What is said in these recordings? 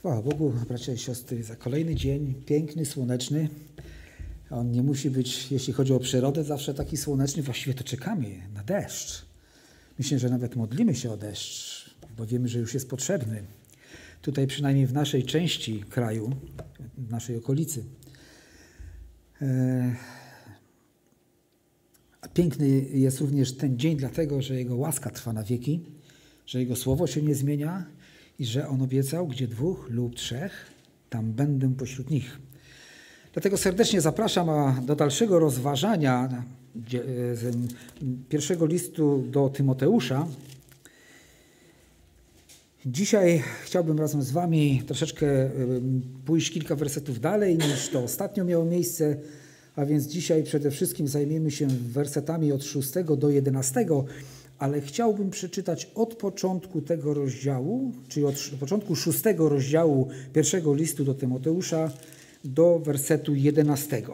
Chwała Bogu, bracia i siostry, za kolejny dzień, piękny, słoneczny. On nie musi być, jeśli chodzi o przyrodę, zawsze taki słoneczny. Właściwie to czekamy na deszcz. Myślę, że nawet modlimy się o deszcz, bo wiemy, że już jest potrzebny. Tutaj przynajmniej w naszej części kraju, w naszej okolicy. E, a piękny jest również ten dzień, dlatego że Jego łaska trwa na wieki, że Jego słowo się nie zmienia i że On obiecał, gdzie dwóch lub trzech, tam będę pośród nich. Dlatego serdecznie zapraszam do dalszego rozważania pierwszego listu do Tymoteusza. Dzisiaj chciałbym razem z Wami troszeczkę pójść kilka wersetów dalej niż to ostatnio miało miejsce, a więc dzisiaj przede wszystkim zajmiemy się wersetami od 6 do 11, ale chciałbym przeczytać od początku tego rozdziału, czyli od początku szóstego rozdziału pierwszego listu do Tymoteusza do wersetu 11.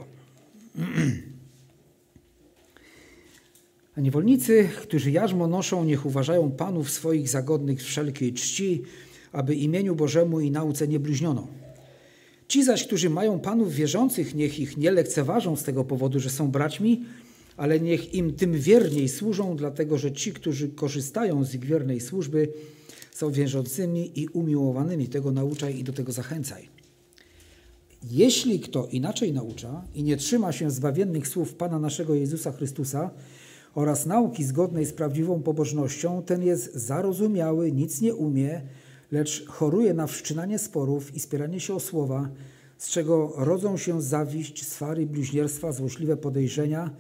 A niewolnicy, którzy jarzmo noszą, niech uważają panów swoich zagodnych wszelkiej czci, aby imieniu Bożemu i nauce nie bluźniono. Ci zaś, którzy mają panów wierzących, niech ich nie lekceważą z tego powodu, że są braćmi, ale niech im tym wierniej służą, dlatego że ci, którzy korzystają z ich wiernej służby, są wierzącymi i umiłowanymi. Tego nauczaj i do tego zachęcaj. Jeśli kto inaczej naucza i nie trzyma się zbawiennych słów Pana naszego Jezusa Chrystusa oraz nauki zgodnej z prawdziwą pobożnością, ten jest zarozumiały, nic nie umie, lecz choruje na wszczynanie sporów i spieranie się o słowa, z czego rodzą się zawiść, swary, bluźnierstwa, złośliwe podejrzenia,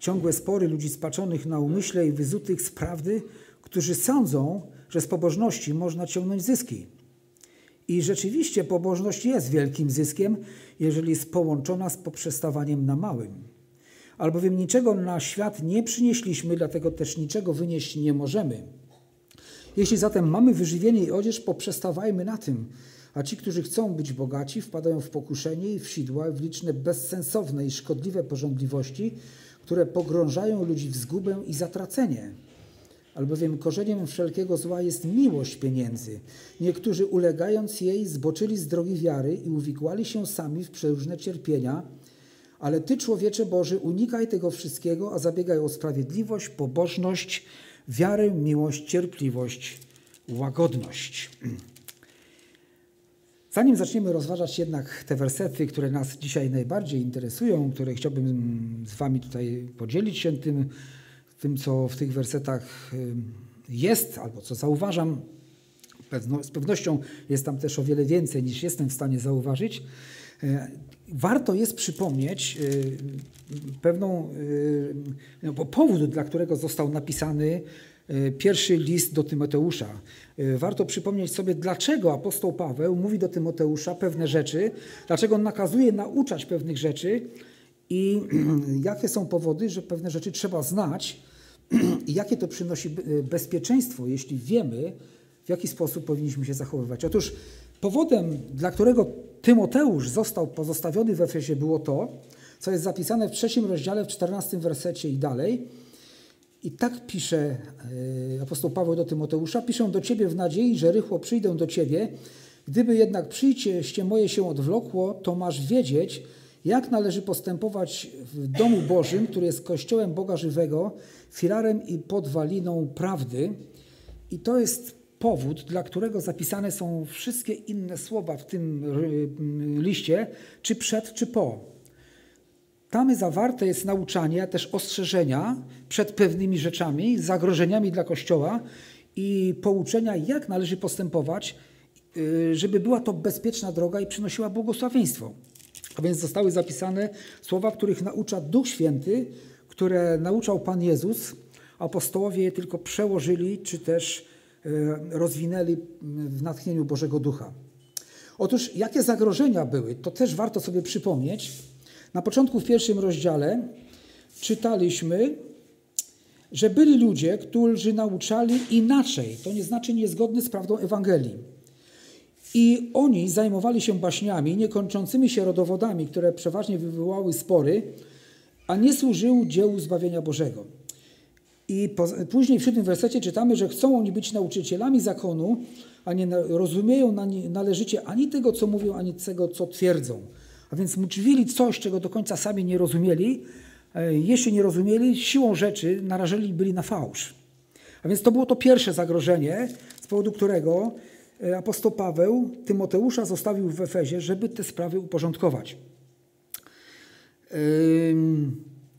ciągłe spory ludzi spaczonych na umyśle i wyzutych z prawdy, którzy sądzą, że z pobożności można ciągnąć zyski. I rzeczywiście pobożność jest wielkim zyskiem, jeżeli jest połączona z poprzestawaniem na małym. Albowiem niczego na świat nie przynieśliśmy, dlatego też niczego wynieść nie możemy. Jeśli zatem mamy wyżywienie i odzież, poprzestawajmy na tym. A ci, którzy chcą być bogaci, wpadają w pokuszenie i w sidła, w liczne bezsensowne i szkodliwe porządliwości, które pogrążają ludzi w zgubę i zatracenie. Albowiem korzeniem wszelkiego zła jest miłość pieniędzy. Niektórzy ulegając jej zboczyli z drogi wiary i uwikłali się sami w przeróżne cierpienia, ale Ty, człowiecze Boży, unikaj tego wszystkiego, a zabiegaj o sprawiedliwość, pobożność, wiarę, miłość, cierpliwość, łagodność. Zanim zaczniemy rozważać jednak te wersety, które nas dzisiaj najbardziej interesują, które chciałbym z Wami tutaj podzielić się tym, tym co w tych wersetach jest, albo co zauważam, z pewnością jest tam też o wiele więcej niż jestem w stanie zauważyć. E, warto jest przypomnieć e, pewną no, powód, dla którego został napisany pierwszy list do Tymoteusza. E, warto przypomnieć sobie, dlaczego apostoł Paweł mówi do Tymoteusza pewne rzeczy, dlaczego on nakazuje nauczać pewnych rzeczy i jakie są powody, że pewne rzeczy trzeba znać i jakie to przynosi bezpieczeństwo, jeśli wiemy, w jaki sposób powinniśmy się zachowywać. Otóż powodem, dla którego Tymoteusz został pozostawiony w Efesie było to, co jest zapisane w trzecim rozdziale, w czternastym wersecie i dalej, i tak pisze e, apostoł Paweł do Tymoteusza: Piszę do ciebie w nadziei, że rychło przyjdę do ciebie. Gdyby jednak przyjście moje się odwlokło, to masz wiedzieć, jak należy postępować w domu Bożym, który jest kościołem Boga żywego, filarem i podwaliną prawdy. I to jest powód, dla którego zapisane są wszystkie inne słowa w tym liście, czy przed, czy po. Tam zawarte jest nauczanie, a też ostrzeżenia przed pewnymi rzeczami, zagrożeniami dla Kościoła i pouczenia, jak należy postępować, y, żeby była to bezpieczna droga i przynosiła błogosławieństwo. A więc zostały zapisane słowa, których naucza Duch Święty, które nauczał Pan Jezus. Apostołowie je tylko przełożyli, czy też y, rozwinęli w natchnieniu Bożego Ducha. Otóż jakie zagrożenia były, to też warto sobie przypomnieć. Na początku w pierwszym rozdziale czytaliśmy, że byli ludzie, którzy nauczali inaczej, to nie znaczy niezgodny z prawdą Ewangelii. I oni zajmowali się baśniami, niekończącymi się rodowodami, które przeważnie wywołały spory, a nie służyły dziełu zbawienia Bożego. I po, później w siódmym wersecie czytamy, że chcą oni być nauczycielami zakonu, a nie rozumieją należycie ani tego, co mówią, ani tego, co twierdzą. A więc mówili coś, czego do końca sami nie rozumieli. E, jeśli nie rozumieli, siłą rzeczy narażeli byli na fałsz. A więc to było to pierwsze zagrożenie, z powodu którego e, apostoł Paweł Tymoteusza zostawił w Efezie, żeby te sprawy uporządkować.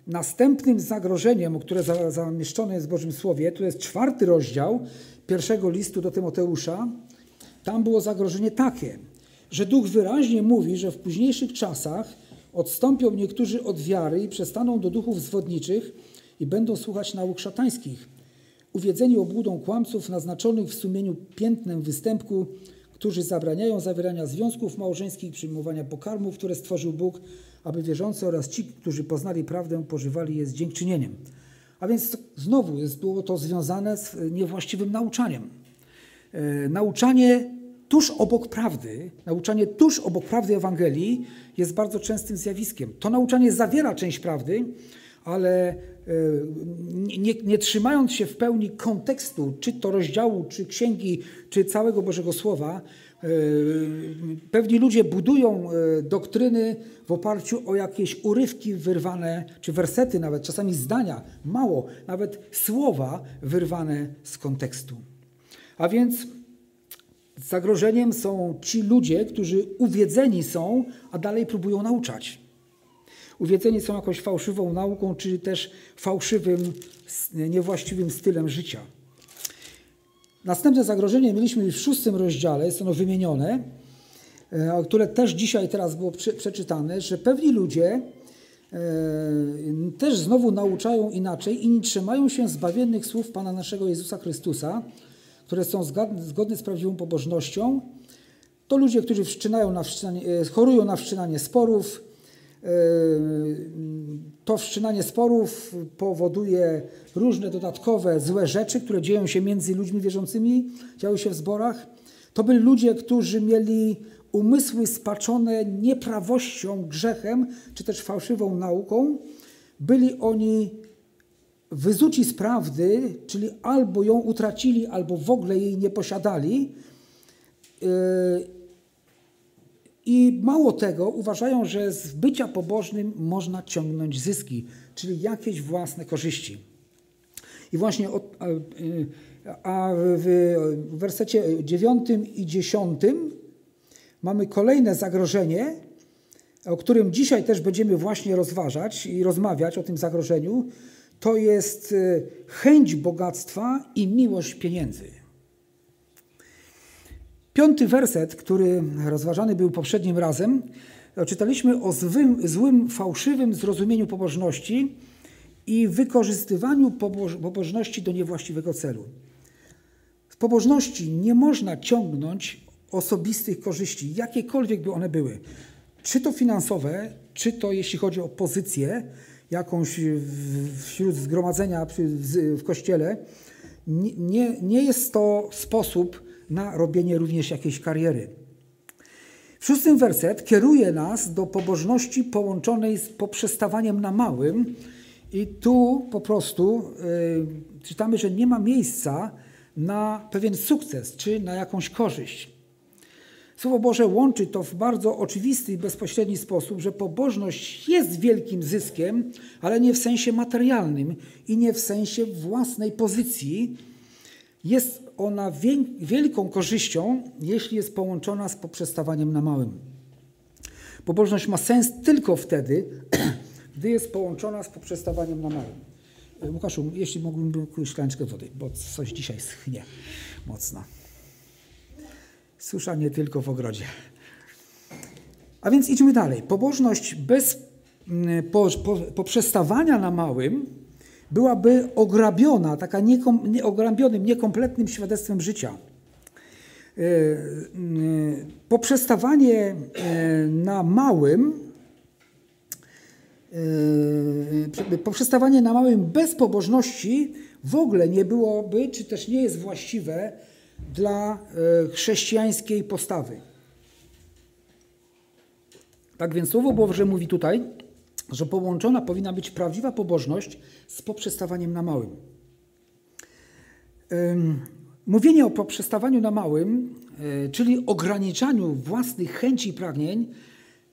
Następnym zagrożeniem, które zamieszczone jest w Bożym Słowie, to jest czwarty rozdział pierwszego listu do Tymoteusza. Tam było zagrożenie takie, że Duch wyraźnie mówi, że w późniejszych czasach odstąpią niektórzy od wiary i przestaną do duchów zwodniczych i będą słuchać nauk szatańskich. Uwiedzeni obłudą kłamców naznaczonych w sumieniu piętnem występku, którzy zabraniają zawierania związków małżeńskich przyjmowania pokarmów, które stworzył Bóg, aby wierzący oraz ci, którzy poznali prawdę, pożywali je z dziękczynieniem. A więc znowu jest, było to związane z niewłaściwym nauczaniem. E, nauczanie tuż obok prawdy, nauczanie tuż obok prawdy Ewangelii jest bardzo częstym zjawiskiem. To nauczanie zawiera część prawdy, ale e, nie, nie, trzymając się w pełni kontekstu, czy to rozdziału, czy księgi, czy całego Bożego Słowa, e, pewni ludzie budują e, doktryny w oparciu o jakieś urywki wyrwane, czy wersety nawet, czasami zdania, mało, nawet słowa wyrwane z kontekstu. A więc zagrożeniem są ci ludzie, którzy uwiedzeni są, a dalej próbują nauczać uwiedzeni są jakąś fałszywą nauką, czy też fałszywym, niewłaściwym stylem życia. Następne zagrożenie mieliśmy już w szóstym rozdziale, jest ono wymienione, e, które też dzisiaj teraz było przeczytane, że pewni ludzie e, też znowu nauczają inaczej i nie trzymają się zbawiennych słów Pana naszego Jezusa Chrystusa, które są zgodne z prawdziwą pobożnością. To ludzie, którzy na e, chorują na wszczynanie sporów, to wszczynanie sporów powoduje różne dodatkowe złe rzeczy, które dzieją się między ludźmi wierzącymi, działy się w zborach. To byli ludzie, którzy mieli umysły spaczone nieprawością, grzechem, czy też fałszywą nauką. Byli oni wyzuci z prawdy, czyli albo ją utracili, albo w ogóle jej nie posiadali. Yy, i mało tego, uważają, że z bycia pobożnym można ciągnąć zyski, czyli jakieś własne korzyści. I właśnie od, a w wersecie 9 i 10 mamy kolejne zagrożenie, o którym dzisiaj też będziemy właśnie rozważać i rozmawiać o tym zagrożeniu. To jest e, chęć bogactwa i miłość pieniędzy. Piąty werset, który rozważany był poprzednim razem, czytaliśmy o złym, złym fałszywym zrozumieniu pobożności i wykorzystywaniu pobożności do niewłaściwego celu. Z pobożności nie można ciągnąć osobistych korzyści, jakiekolwiek by one były. Czy to finansowe, czy to jeśli chodzi o pozycję jakąś wśród zgromadzenia w kościele. Nie, nie jest to sposób na robienie również jakiejś kariery. W szóstym werset kieruje nas do pobożności połączonej z poprzestawaniem na małym, i tu po prostu yy, czytamy, że nie ma miejsca na pewien sukces czy na jakąś korzyść. Słowo Boże łączy to w bardzo oczywisty i bezpośredni sposób, że pobożność jest wielkim zyskiem, ale nie w sensie materialnym i nie w sensie własnej pozycji. Jest ona wielką korzyścią, jeśli jest połączona z poprzestawaniem na małym. Pobożność ma sens tylko wtedy, gdy jest połączona z poprzestawaniem na małym. E, Łukaszu, jeśli mógłbym szklaneczkę wody, bo coś dzisiaj schnie mocno. Susza nie tylko w ogrodzie. A więc idźmy dalej. Pobożność bez mm, poprzestawania na małym byłaby ograbiona, taka niekom, nie, ograbionym, niekompletnym świadectwem życia. E, e, poprzestawanie e, na małym, poprzestawanie na małym bez pobożności w ogóle nie byłoby, czy też nie jest właściwe dla chrześcijańskiej postawy. Tak więc Słowo Boże mówi tutaj, że połączona powinna być prawdziwa pobożność z poprzestawaniem na małym. Mówienie o poprzestawaniu na małym, e, czyli ograniczaniu własnych chęci i pragnień,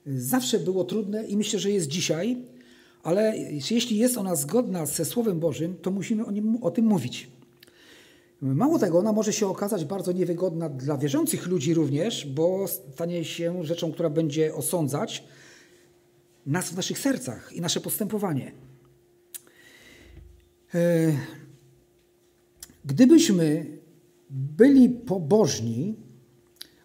zawsze było trudne i myślę, że jest dzisiaj, ale jeśli jest ona zgodna ze Słowem Bożym, to musimy o, nim, o tym mówić. Mało tego, ona może się okazać bardzo niewygodna dla wierzących ludzi również, bo stanie się rzeczą, która będzie osądzać nas w naszych sercach i nasze postępowanie. E, gdybyśmy byli pobożni,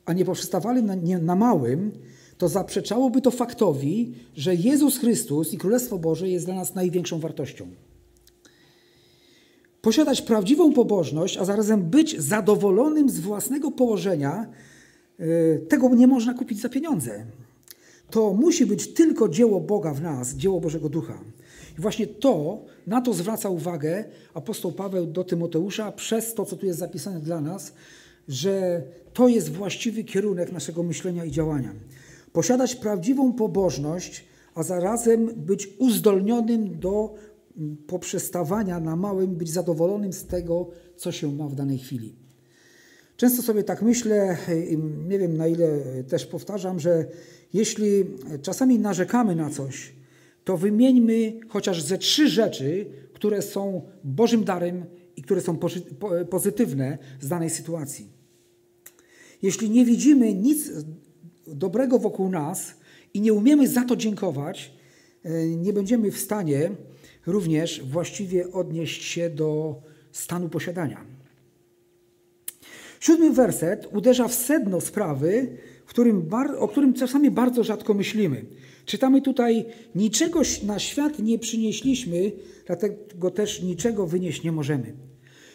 a nie poprzestawali na, nie, na małym, to zaprzeczałoby to faktowi, że Jezus Chrystus i Królestwo Boże jest dla nas największą wartością. Posiadać prawdziwą pobożność, a zarazem być zadowolonym z własnego położenia, e, tego nie można kupić za pieniądze. To musi być tylko dzieło Boga w nas, dzieło Bożego Ducha. I właśnie to, na to zwraca uwagę apostoł Paweł do Tymoteusza przez to, co tu jest zapisane dla nas, że to jest właściwy kierunek naszego myślenia i działania. Posiadać prawdziwą pobożność, a zarazem być uzdolnionym do poprzestawania na małym, być zadowolonym z tego, co się ma w danej chwili. Często sobie tak myślę, nie wiem na ile też powtarzam, że jeśli czasami narzekamy na coś, to wymieńmy chociaż ze trzy rzeczy, które są Bożym darem i które są pozytywne z danej sytuacji. Jeśli nie widzimy nic dobrego wokół nas i nie umiemy za to dziękować, e, nie będziemy w stanie również właściwie odnieść się do stanu posiadania. Siódmy werset uderza w sedno sprawy, którym, o którym czasami bardzo rzadko myślimy. Czytamy tutaj: Niczego na świat nie przynieśliśmy, dlatego też niczego wynieść nie możemy.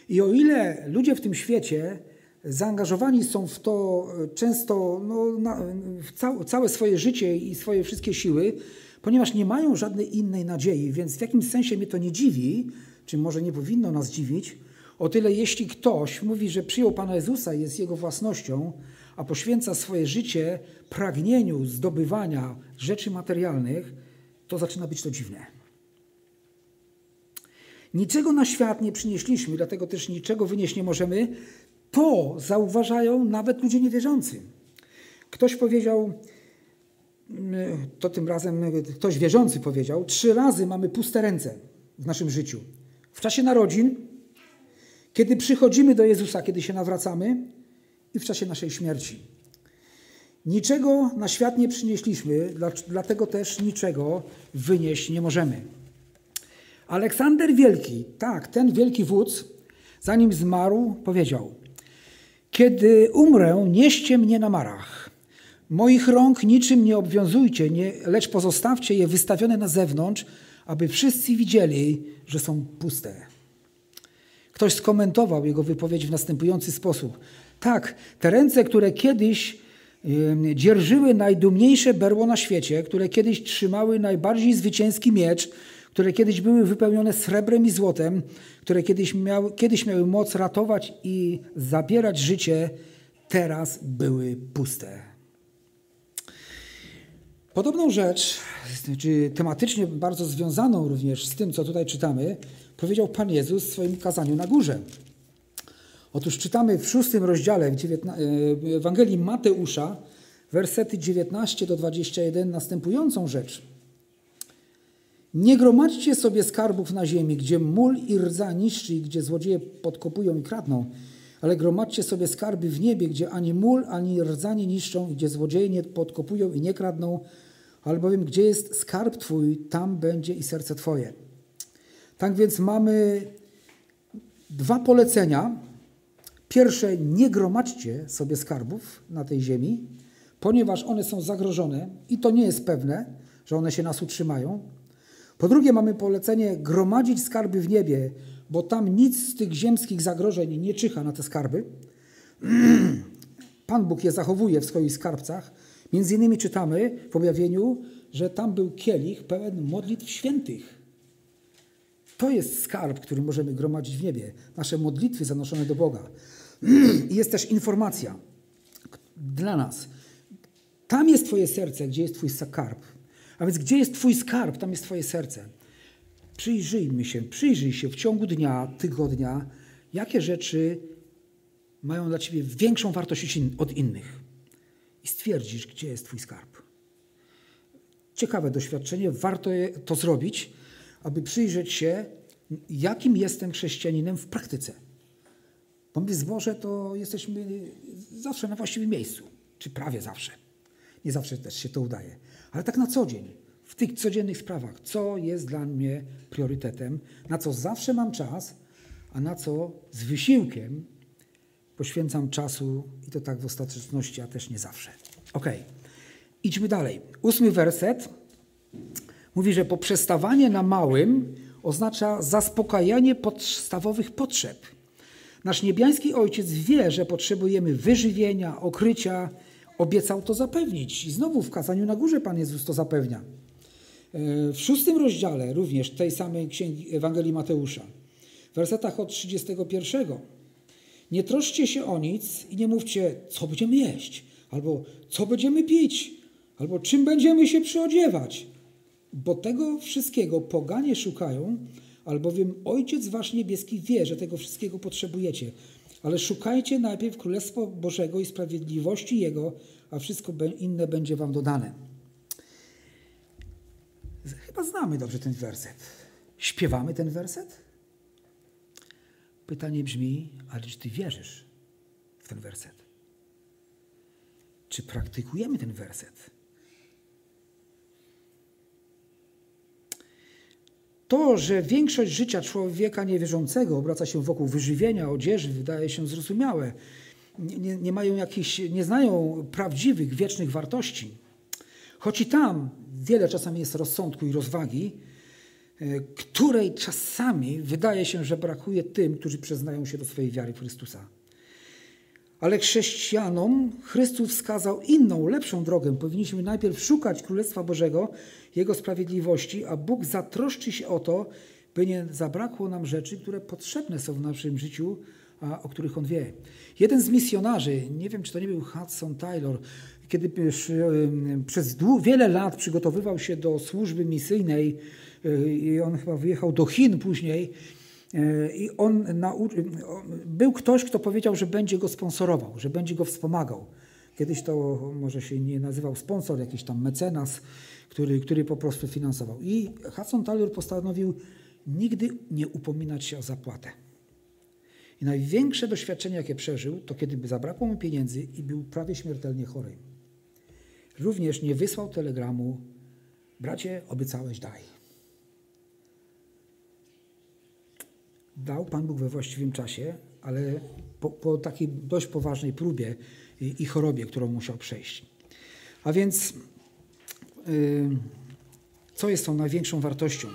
I o ile ludzie w tym świecie zaangażowani są w to często no, na, w całe swoje życie i swoje wszystkie siły, ponieważ nie mają żadnej innej nadziei, więc w jakimś sensie mnie to nie dziwi, czy może nie powinno nas dziwić, o tyle jeśli ktoś mówi, że przyjął Pana Jezusa i jest Jego własnością, a poświęca swoje życie pragnieniu zdobywania rzeczy materialnych, to zaczyna być to dziwne. Niczego na świat nie przynieśliśmy, dlatego też niczego wynieść nie możemy. To zauważają nawet ludzie niewierzący. Ktoś powiedział, to tym razem ktoś wierzący powiedział, trzy razy mamy puste ręce w naszym życiu. W czasie narodzin, kiedy przychodzimy do Jezusa, kiedy się nawracamy i w czasie naszej śmierci. Niczego na świat nie przynieśliśmy, dlatego też niczego wynieść nie możemy. Aleksander Wielki, tak, ten wielki wódz, zanim zmarł, powiedział: Kiedy umrę, nieście mnie na marach. Moich rąk niczym nie obwiązujcie, nie, lecz pozostawcie je wystawione na zewnątrz, aby wszyscy widzieli, że są puste. Ktoś skomentował jego wypowiedź w następujący sposób. Tak, te ręce, które kiedyś dzierżyły najdumniejsze berło na świecie, które kiedyś trzymały najbardziej zwycięski miecz, które kiedyś były wypełnione srebrem i złotem, które kiedyś, kiedyś miały moc ratować i zabierać życie, teraz były puste. Podobną rzecz, czy tematycznie bardzo związaną również z tym, co tutaj czytamy, powiedział Pan Jezus w swoim kazaniu na górze. Otóż czytamy w szóstym rozdziale w Ewangelii Mateusza, wersety 19 do 21, następującą rzecz. Nie gromadźcie sobie skarbów na ziemi, gdzie mól i rdza niszczy i gdzie złodzieje podkopują i kradną, ale gromadźcie sobie skarby w niebie, gdzie ani mól, ani rdza nie niszczą gdzie złodzieje nie podkopują i nie kradną, albowiem gdzie jest skarb Twój, tam będzie i serce Twoje. Tak więc mamy dwa polecenia, Pierwsze, nie gromadźcie sobie skarbów na tej ziemi, ponieważ one są zagrożone i to nie jest pewne, że one się nas utrzymają. Po drugie, mamy polecenie gromadzić skarby w niebie, bo tam nic z tych ziemskich zagrożeń nie czyha na te skarby. Pan Bóg je zachowuje w swoich skarbcach. Między innymi czytamy w objawieniu, że tam był kielich pełen modlitw świętych. To jest skarb, który możemy gromadzić w niebie. Nasze modlitwy zanoszone do Boga. I jest też informacja dla nas. Tam jest Twoje serce, gdzie jest Twój skarb. A więc gdzie jest Twój skarb, tam jest Twoje serce. Przyjrzyjmy się, przyjrzyj się w ciągu dnia, tygodnia, jakie rzeczy mają dla ciebie większą wartość od innych i stwierdzisz, gdzie jest twój skarb. Ciekawe doświadczenie, warto to zrobić, aby przyjrzeć się, jakim jestem chrześcijaninem w praktyce. Bo my zboże to jesteśmy zawsze na właściwym miejscu, czy prawie zawsze. Nie zawsze też się to udaje, ale tak na co dzień, w tych codziennych sprawach, co jest dla mnie priorytetem, na co zawsze mam czas, a na co z wysiłkiem poświęcam czasu i to tak w ostateczności, a też nie zawsze. Ok, idźmy dalej. Ósmy werset mówi, że poprzestawanie na małym oznacza zaspokajanie podstawowych potrzeb. Nasz niebiański Ojciec wie, że potrzebujemy wyżywienia, okrycia, obiecał to zapewnić. I znowu w kazaniu na górze Pan Jezus to zapewnia. E, w szóstym rozdziale również tej samej księgi Ewangelii Mateusza, w wersetach od 31. Nie troszcie się o nic i nie mówcie, co będziemy jeść, albo co będziemy pić, albo czym będziemy się przyodziewać. Bo tego wszystkiego poganie szukają, albowiem Ojciec Wasz Niebieski wie, że tego wszystkiego potrzebujecie. Ale szukajcie najpierw Królestwa Bożego i sprawiedliwości Jego, a wszystko inne będzie Wam dodane. Chyba znamy dobrze ten werset. Śpiewamy ten werset? Pytanie brzmi, ale czy Ty wierzysz w ten werset? Czy praktykujemy ten werset? To, że większość życia człowieka niewierzącego obraca się wokół wyżywienia, odzieży, wydaje się zrozumiałe. Nie, nie, mają jakichś, nie znają prawdziwych, wiecznych wartości. Choć i tam wiele czasami jest rozsądku i rozwagi, której czasami wydaje się, że brakuje tym, którzy przyznają się do swojej wiary w Chrystusa. Ale chrześcijanom Chrystus wskazał inną, lepszą drogę. Powinniśmy najpierw szukać Królestwa Bożego, Jego sprawiedliwości, a Bóg zatroszczy się o to, by nie zabrakło nam rzeczy, które potrzebne są w naszym życiu, a o których On wie. Jeden z misjonarzy, nie wiem czy to nie był Hudson Taylor, kiedy przez wiele lat przygotowywał się do służby misyjnej i on chyba wyjechał do Chin później, E, I on był ktoś, kto powiedział, że będzie go sponsorował, że będzie go wspomagał. Kiedyś to może się nie nazywał sponsor, jakiś tam mecenas, który, który po prostu finansował. I Hudson Taylor postanowił nigdy nie upominać się o zapłatę. I największe doświadczenie, jakie przeżył, to kiedy zabrakło mu pieniędzy i był prawie śmiertelnie chory. Również nie wysłał telegramu, bracie, obiecałeś, daj. Dał Pan Bóg we właściwym czasie, ale po, po takiej dość poważnej próbie i, i, chorobie, którą musiał przejść. A więc yy, co jest tą największą wartością?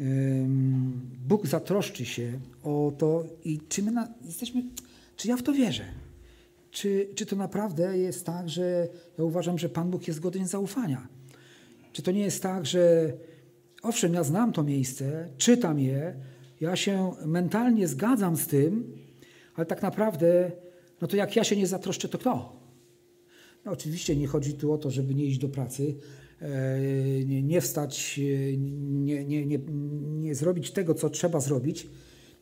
Yy, Bóg zatroszczy się o to i czy my na, jesteśmy, czy ja w to wierzę? Czy, czy to naprawdę jest tak, że ja uważam, że Pan Bóg jest godny zaufania? Czy to nie jest tak, że owszem, ja znam to miejsce, czytam je, ja się mentalnie zgadzam z tym, ale tak naprawdę, no to jak ja się nie zatroszczę, to kto? No oczywiście nie chodzi tu o to, żeby nie iść do pracy, e, nie, wstać, e, nie, nie, nie, nie zrobić tego, co trzeba zrobić,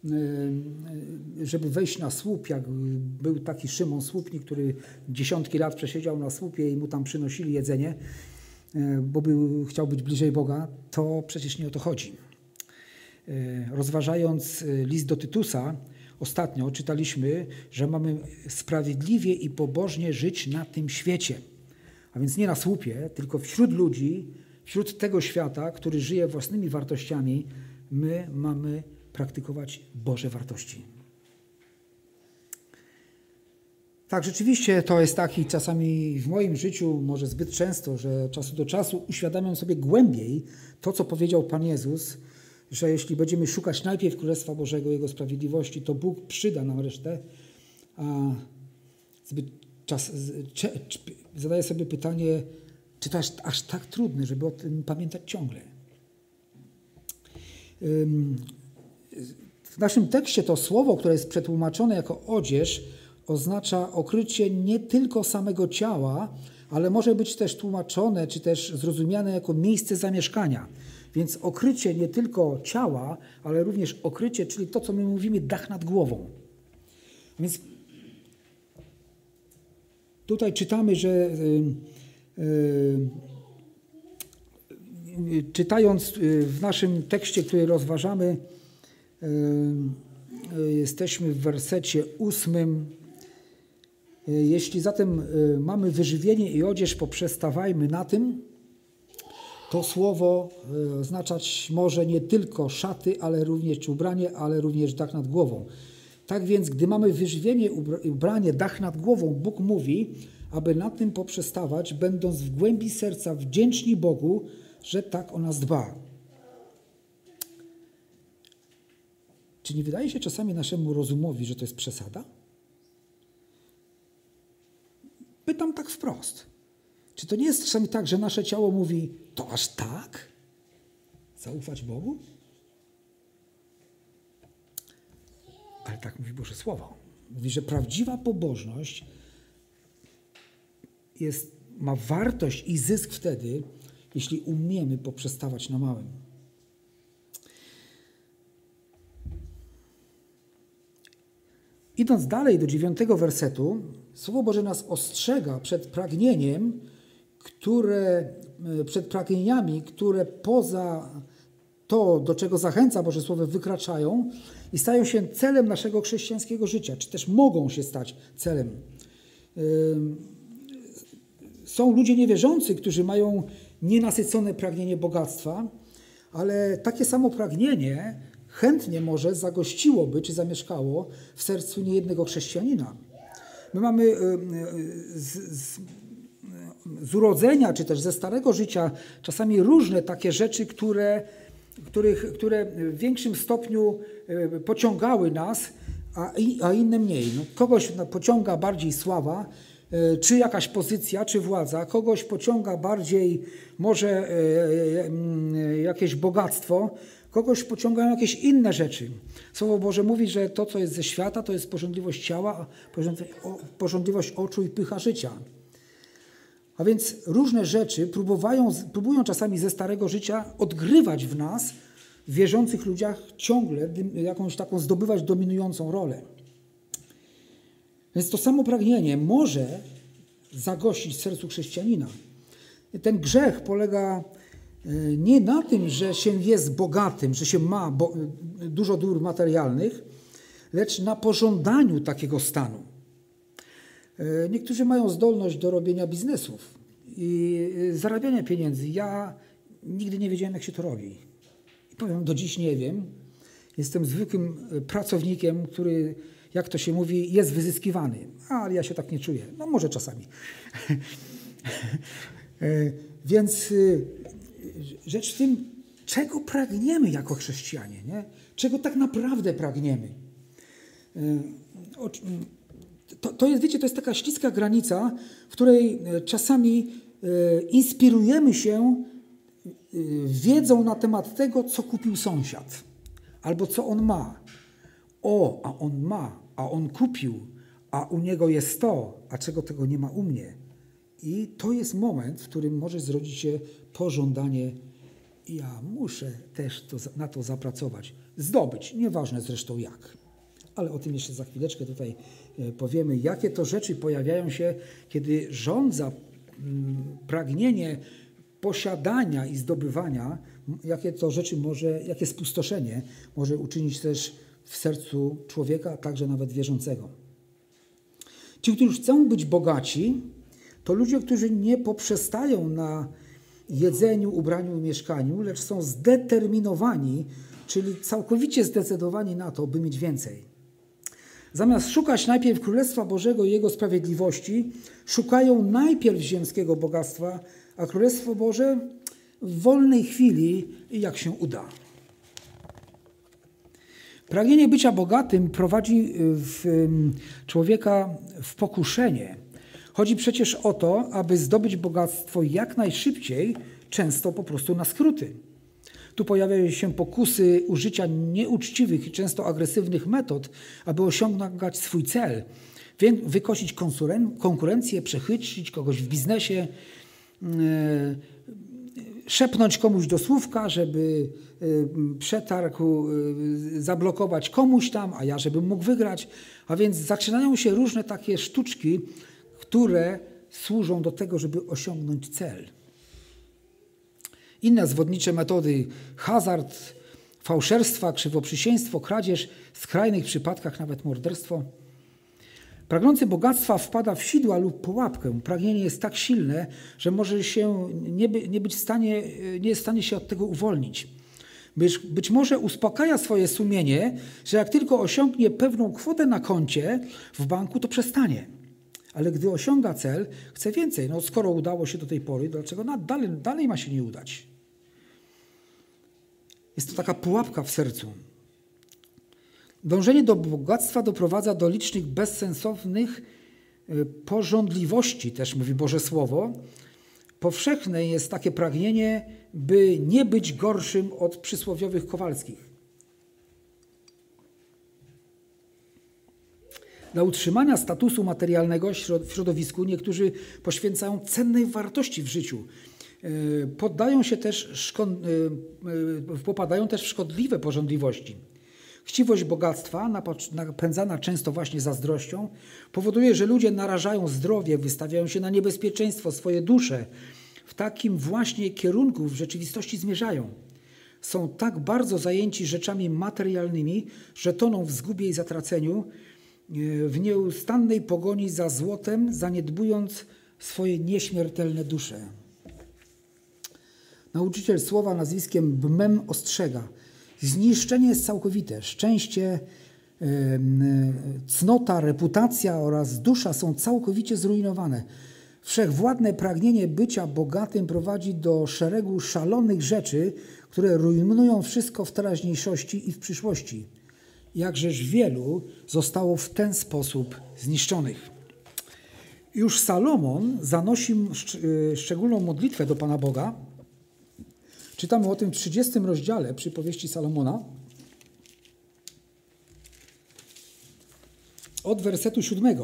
e, żeby wejść na słup, jak był taki Szymon Słupnik, który dziesiątki lat przesiedział na słupie i mu tam przynosili jedzenie, bo był, chciał być bliżej Boga, to przecież nie o to chodzi. E, rozważając e, list do Tytusa, ostatnio czytaliśmy, że mamy sprawiedliwie i pobożnie żyć na tym świecie. A więc nie na słupie, tylko wśród ludzi, wśród tego świata, który żyje własnymi wartościami, my mamy praktykować Boże wartości. Tak, rzeczywiście to jest tak i czasami w moim życiu, może zbyt często, że czasu do czasu uświadamiam sobie głębiej to, co powiedział Pan Jezus, że jeśli będziemy szukać najpierw Królestwa Bożego, Jego sprawiedliwości, to Bóg przyda nam resztę. A zbyt czas, zadaję sobie pytanie, czy to aż, aż tak trudne, żeby o tym pamiętać ciągle. W naszym tekście to słowo, które jest przetłumaczone jako odzież, oznacza okrycie nie tylko samego ciała, ale może być też tłumaczone czy też zrozumiane jako miejsce zamieszkania Więc okrycie nie tylko ciała, ale również okrycie, czyli to, co my mówimy, dach nad głową. Więc tutaj czytamy, że yy, yy, czytając w naszym tekście, który rozważamy, yy, jesteśmy w wersecie ósmym. Jeśli zatem mamy wyżywienie i odzież, poprzestawajmy na tym, to słowo e, oznaczać może nie tylko szaty, ale również ubranie, ale również dach nad głową. Tak więc, gdy mamy wyżywienie, ubranie, dach nad głową, Bóg mówi, aby na tym poprzestawać, będąc w głębi serca wdzięczni Bogu, że tak o nas dba. Czy nie wydaje się czasami naszemu rozumowi, że to jest przesada? Pytam tak wprost. Czy to nie jest czasami tak, że nasze ciało mówi, to aż tak? Zaufać Bogu? Ale tak mówi Boże Słowo. Mówi, że prawdziwa pobożność jest, ma wartość i zysk wtedy, jeśli umiemy poprzestawać na małym. Idąc dalej do dziewiątego wersetu, Słowo Boże nas ostrzega przed pragnieniem, które, e, przed pragnieniami, które poza to, do czego zachęca Boże Słowo, wykraczają i stają się celem naszego chrześcijańskiego życia, czy też mogą się stać celem. Są ludzie niewierzący, którzy mają nienasycone pragnienie bogactwa, ale takie samo pragnienie chętnie może zagościłoby czy zamieszkało w sercu niejednego chrześcijanina. My mamy z, z, z urodzenia, czy też ze starego życia czasami różne takie rzeczy, które, których, które w większym stopniu e, pociągały nas, a, a inne mniej. No, kogoś pociąga bardziej sława, e, czy jakaś pozycja, czy władza, kogoś pociąga bardziej może e, jakieś bogactwo, kogoś pociągają jakieś inne rzeczy. Słowo Boże mówi, że to, co jest ze świata, to jest porządliwość ciała, porządliwość oczu i pycha życia. A więc różne rzeczy próbują, próbują czasami ze starego życia odgrywać w nas, w wierzących ludziach, ciągle jakąś taką zdobywać dominującą rolę. Więc to samo pragnienie może zagościć w sercu chrześcijanina. Ten grzech polega e, nie na tym, że się jest bogatym, że się ma dużo dór materialnych, lecz na pożądaniu takiego stanu. E, niektórzy mają zdolność do robienia biznesów i e, zarabiania pieniędzy. Ja nigdy nie wiedziałem, jak się to robi. I powiem, do dziś nie wiem. Jestem zwykłym e, pracownikiem, który, jak to się mówi, jest wyzyskiwany. Ale ja się tak nie czuję. No może czasami. Więc rzecz w tym, czego pragniemy jako chrześcijanie, nie? czego tak naprawdę pragniemy to, to jest, wiecie, to jest taka śliska granica, w której e, czasami e, inspirujemy się e, wiedzą na temat tego, co kupił sąsiad, albo co on ma. O, a on ma, a on kupił, a u niego jest to, a czego tego nie ma u mnie. I to jest moment, w którym może zrodzić się pożądanie, ja muszę też to, na to zapracować, zdobyć, nieważne zresztą jak. Ale o tym jeszcze za chwileczkę tutaj E, powiemy, jakie to rzeczy pojawiają się, kiedy rządza mm, pragnienie posiadania i zdobywania, jakie to rzeczy może, jakie spustoszenie może uczynić też w sercu człowieka, także nawet wierzącego. Ci, którzy chcą być bogaci, to ludzie, którzy nie poprzestają na jedzeniu, ubraniu i mieszkaniu, lecz są zdeterminowani, czyli całkowicie zdecydowani na to, by mieć więcej. Zamiast szukać najpierw Królestwa Bożego i Jego sprawiedliwości, szukają najpierw ziemskiego bogactwa, a Królestwo Boże w wolnej chwili, jak się uda. Pragnienie bycia bogatym prowadzi w człowieka w pokuszenie. Chodzi przecież o to, aby zdobyć bogactwo jak najszybciej, często po prostu na skróty. Tu pojawiają się pokusy użycia nieuczciwych i często agresywnych metod, aby osiągnąć swój cel, wykosić konkurencję, przechytrzyć kogoś w biznesie, szepnąć komuś do słówka, żeby y, przetarg y, zablokować komuś tam, a ja żebym mógł wygrać. A więc zaczynają się różne takie sztuczki, które służą do tego, żeby osiągnąć cel. Inne zwodnicze metody hazard, fałszerstwa, krzywoprzysięstwo, kradzież, w skrajnych przypadkach nawet morderstwo. Pragnący bogactwa wpada w sidła lub pułapkę. Pragnienie jest tak silne, że może się nie, by, nie być w stanie, nie jest w stanie się od tego uwolnić. Być, być może uspokaja swoje sumienie, że jak tylko osiągnie pewną kwotę na koncie w banku, to przestanie. Ale gdy osiąga cel, chce więcej. No skoro udało się do tej pory, dlaczego dalej, dalej ma się nie udać? Jest to taka pułapka w sercu. Dążenie do bogactwa doprowadza do licznych bezsensownych y, porządliwości, też mówi Boże Słowo. Powszechne jest takie pragnienie, by nie być gorszym od przysłowiowych Kowalskich. Dla utrzymania statusu materialnego w środowisku niektórzy poświęcają cennej wartości w życiu. Y, poddają się też, y, popadają też w szkodliwe porządliwości. Chciwość bogactwa, napędzana często właśnie zazdrością, powoduje, że ludzie narażają zdrowie, wystawiają się na niebezpieczeństwo, swoje dusze. W takim właśnie kierunku w rzeczywistości zmierzają. Są tak bardzo zajęci rzeczami materialnymi, że toną w zgubie i zatraceniu, e, w nieustannej pogoni za złotem, zaniedbując swoje nieśmiertelne dusze. Nauczyciel słowa nazwiskiem Bmem ostrzega – Zniszczenie jest całkowite. Szczęście, cnota, reputacja oraz dusza są całkowicie zrujnowane. Wszechwładne pragnienie bycia bogatym prowadzi do szeregu szalonych rzeczy, które rujnują wszystko w teraźniejszości i w przyszłości. Jakżeż wielu zostało w ten sposób zniszczonych. Już Salomon zanosi y, szczególną modlitwę do Pana Boga, Czytamy o tym w 30 rozdziale przypowieści Salomona. Od wersetu 7.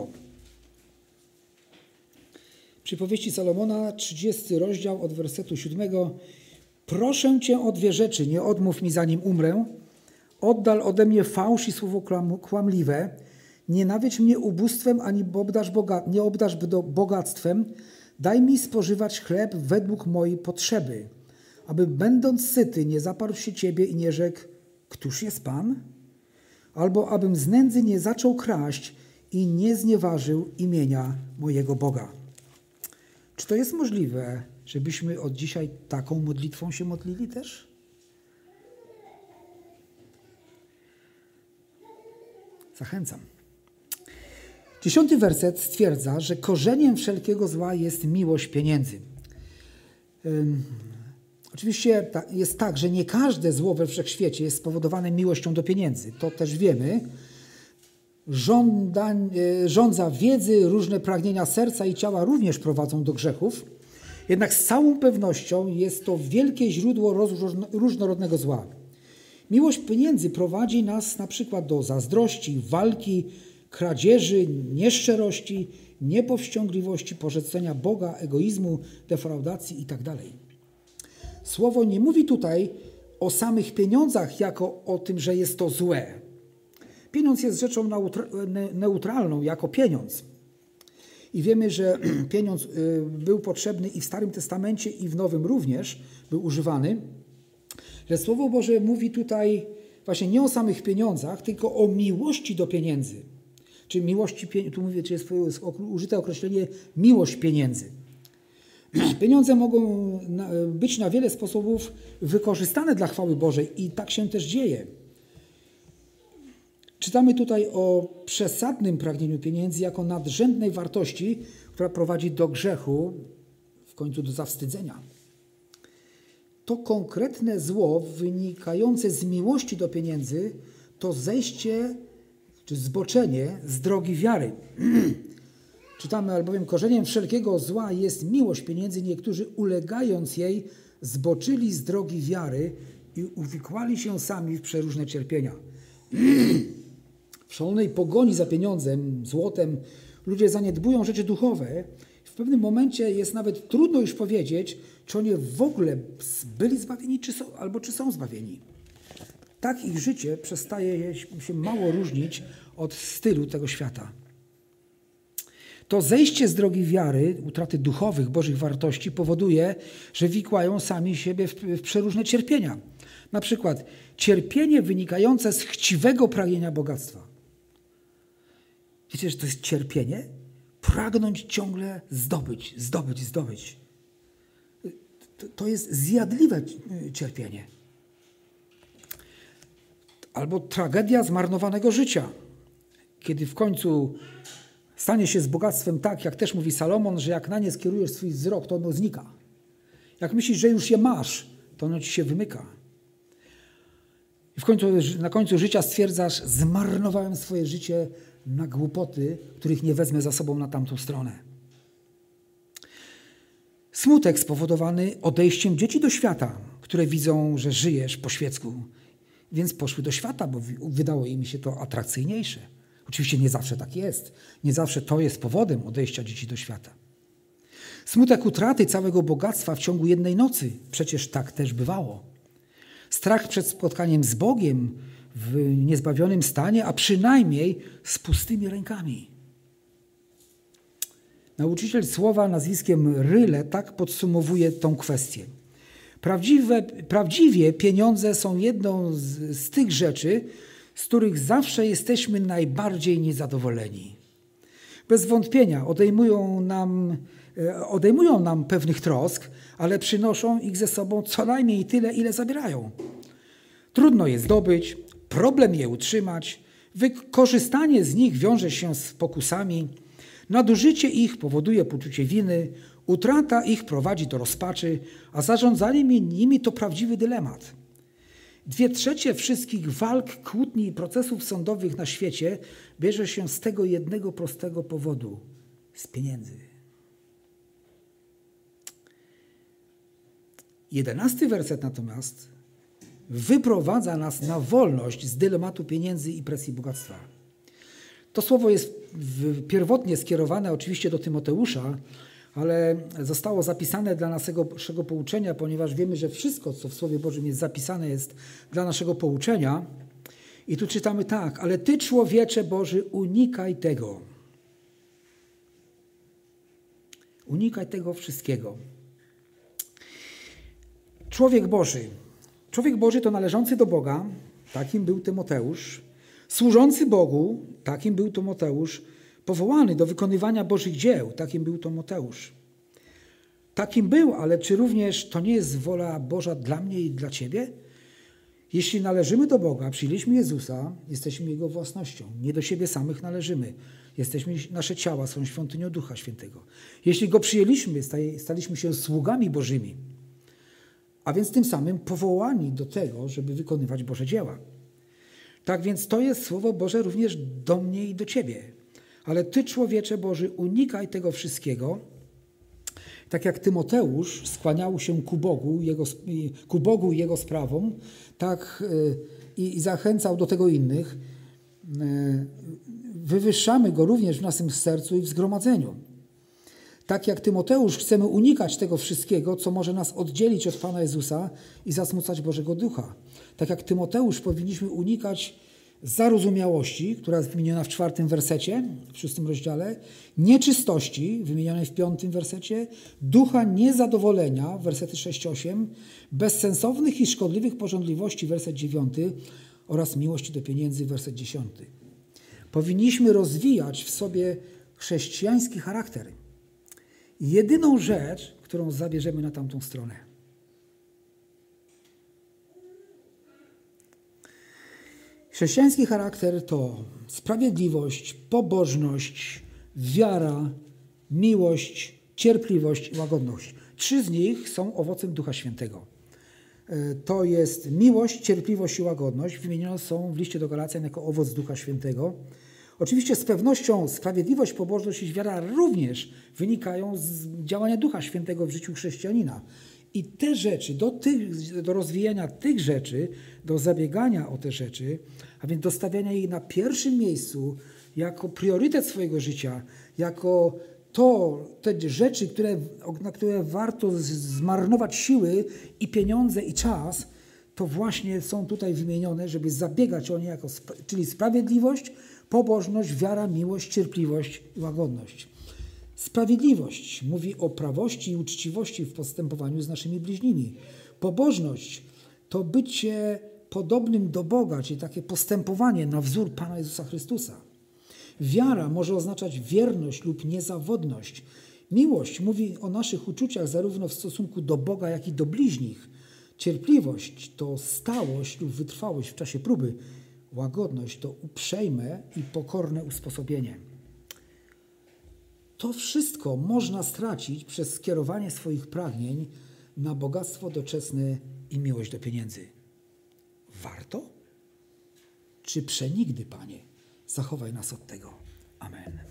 Przypowieści Salomona, 30 rozdział od wersetu 7. Proszę Cię o dwie rzeczy, nie odmów mi zanim umrę. Oddal ode mnie fałsz i słowo kłamliwe. Nie nawiedź mnie ubóstwem, ani boga, nie obdasz bogactwem. Daj mi spożywać chleb według mojej potrzeby aby będąc syty nie zaparł się Ciebie i nie rzekł, któż jest Pan? Albo abym z nędzy nie zaczął kraść i nie znieważył imienia mojego Boga. Czy to jest możliwe, żebyśmy od dzisiaj taką modlitwą się modlili też? Zachęcam. Dziesiąty werset stwierdza, że korzeniem wszelkiego zła jest miłość pieniędzy. Oczywiście jest tak, że nie każde zło we wszechświecie jest spowodowane miłością do pieniędzy. To też wiemy. E, rządza wiedzy, różne pragnienia serca i ciała również prowadzą do grzechów. Jednak z całą pewnością jest to wielkie źródło różnorodnego zła. Miłość pieniędzy prowadzi nas na przykład do zazdrości, walki, kradzieży, nieszczerości, niepowściągliwości, porzeczenia Boga, egoizmu, defraudacji itd. Słowo nie mówi tutaj o samych pieniądzach jako o tym, że jest to złe. Pieniądz jest rzeczą neutralną jako pieniądz. I wiemy, że pieniądz y, był potrzebny i w Starym Testamencie, i w Nowym również był używany. Że Słowo Boże mówi tutaj właśnie nie o samych pieniądzach, tylko o miłości do pieniędzy. Czy miłości, tu mówię, czy jest użyte określenie miłość pieniędzy. Pieniądze mogą być na wiele sposobów wykorzystane dla chwały Bożej i tak się też dzieje. Czytamy tutaj o przesadnym pragnieniu pieniędzy jako nadrzędnej wartości, która prowadzi do grzechu, w końcu do zawstydzenia. To konkretne zło wynikające z miłości do pieniędzy to zejście czy zboczenie z drogi wiary. Czytamy albowiem, korzeniem wszelkiego zła jest miłość pieniędzy. Niektórzy ulegając jej zboczyli z drogi wiary i uwikłali się sami w przeróżne cierpienia. w szalonej pogoni za pieniądzem, złotem, ludzie zaniedbują rzeczy duchowe. W pewnym momencie jest nawet trudno już powiedzieć, czy oni w ogóle byli zbawieni, czy są, albo czy są zbawieni. Tak ich życie przestaje się mało różnić od stylu tego świata. To zejście z drogi wiary, utraty duchowych, bożych wartości powoduje, że wikłają sami siebie w, w przeróżne cierpienia. Na przykład cierpienie wynikające z chciwego pragnienia bogactwa. Wiecie, że to jest cierpienie? Pragnąć ciągle zdobyć, zdobyć, zdobyć. To, to jest zjadliwe cierpienie. Albo tragedia zmarnowanego życia, kiedy w końcu stanie się z bogactwem tak, jak też mówi Salomon, że jak na nie skierujesz swój wzrok, to ono znika. Jak myślisz, że już je masz, to ono ci się wymyka. I w końcu, na końcu życia stwierdzasz, zmarnowałem swoje życie na głupoty, których nie wezmę za sobą na tamtą stronę. Smutek spowodowany odejściem dzieci do świata, które widzą, że żyjesz po świecku, więc poszły do świata, bo wydało im się to atrakcyjniejsze. Oczywiście nie zawsze tak jest. Nie zawsze to jest powodem odejścia dzieci do świata. Smutek utraty całego bogactwa w ciągu jednej nocy. Przecież tak też bywało. Strach przed spotkaniem z Bogiem w niezbawionym stanie, a przynajmniej z pustymi rękami. Nauczyciel słowa nazwiskiem Ryle tak podsumowuje tą kwestię. Prawdziwe, prawdziwie pieniądze są jedną z, z tych rzeczy, z których zawsze jesteśmy najbardziej niezadowoleni. Bez wątpienia odejmują nam, e, odejmują nam pewnych trosk, ale przynoszą ich ze sobą co najmniej tyle, ile zabierają. Trudno je zdobyć, problem je utrzymać, wykorzystanie z nich wiąże się z pokusami, nadużycie ich powoduje poczucie winy, utrata ich prowadzi do rozpaczy, a zarządzanie nimi to prawdziwy dylemat. Dwie trzecie wszystkich walk, kłótni i procesów sądowych na świecie bierze się z tego jednego prostego powodu z pieniędzy. Jedenasty werset natomiast wyprowadza nas na wolność z dylematu pieniędzy i presji bogactwa. To słowo jest pierwotnie skierowane oczywiście do Tymoteusza, ale zostało zapisane dla naszego pouczenia, ponieważ wiemy, że wszystko, co w Słowie Bożym jest zapisane, jest dla naszego pouczenia. I tu czytamy tak, ale Ty, człowiecze Boży, unikaj tego. Unikaj tego wszystkiego. Człowiek Boży. Człowiek Boży to należący do Boga, takim był Tymoteusz. Służący Bogu, takim był Tymoteusz powołany do wykonywania Bożych dzieł. Takim był to Moteusz. Takim był, ale czy również to nie jest wola Boża dla mnie i dla Ciebie? Jeśli należymy do Boga, przyjęliśmy Jezusa, jesteśmy Jego własnością. Nie do siebie samych należymy. Jesteśmy, nasze ciała są świątynią Ducha Świętego. Jeśli Go przyjęliśmy, staliśmy się sługami Bożymi, a więc tym samym powołani do tego, żeby wykonywać Boże dzieła. Tak więc to jest Słowo Boże również do mnie i do Ciebie. Ale Ty, człowiecze Boży, unikaj tego wszystkiego, tak jak Tymoteusz skłaniał się ku Bogu, jego, ku Bogu i Jego sprawom, tak y, i, i zachęcał do tego innych, y, wywyższamy Go również w naszym sercu i w zgromadzeniu. Tak jak Tymoteusz chcemy unikać tego wszystkiego, co może nas oddzielić od Pana Jezusa i zasmucać Bożego Ducha. Tak jak Tymoteusz powinniśmy unikać zarozumiałości, która jest wymieniona w czwartym wersecie, w szóstym rozdziale, nieczystości, wymienionej w piątym wersecie, ducha niezadowolenia, wersety 6-8, bezsensownych i szkodliwych porządliwości, werset 9 oraz miłości do pieniędzy, werset 10. Powinniśmy rozwijać w sobie chrześcijański charakter. Jedyną rzecz, którą zabierzemy na tamtą stronę. Chrześcijański charakter to sprawiedliwość, pobożność, wiara, miłość, cierpliwość i łagodność. Trzy z nich są owocem Ducha Świętego. E, to jest miłość, cierpliwość i łagodność. Wymienione są w liście do Galacjan jako owoc Ducha Świętego. Oczywiście z pewnością sprawiedliwość, pobożność i wiara również wynikają z działania Ducha Świętego w życiu chrześcijanina. I te rzeczy, do, tych, do rozwijania tych rzeczy, do zabiegania o te rzeczy, a więc dostawiania ich na pierwszym miejscu jako priorytet swojego życia, jako to te rzeczy, które, na które warto zmarnować siły i pieniądze i czas, to właśnie są tutaj wymienione, żeby zabiegać o nie, jako, czyli sprawiedliwość, pobożność, wiara, miłość, cierpliwość i łagodność. Sprawiedliwość mówi o prawości i uczciwości w postępowaniu z naszymi bliźnimi. Pobożność to bycie podobnym do Boga, czyli takie postępowanie na wzór Pana Jezusa Chrystusa. Wiara może oznaczać wierność lub niezawodność. Miłość mówi o naszych uczuciach zarówno w stosunku do Boga, jak i do bliźnich. Cierpliwość to stałość lub wytrwałość w czasie próby. Łagodność to uprzejme i pokorne usposobienie. To wszystko można stracić przez skierowanie swoich pragnień na bogactwo doczesne i miłość do pieniędzy. Warto? Czy przenigdy, Panie? Zachowaj nas od tego. Amen.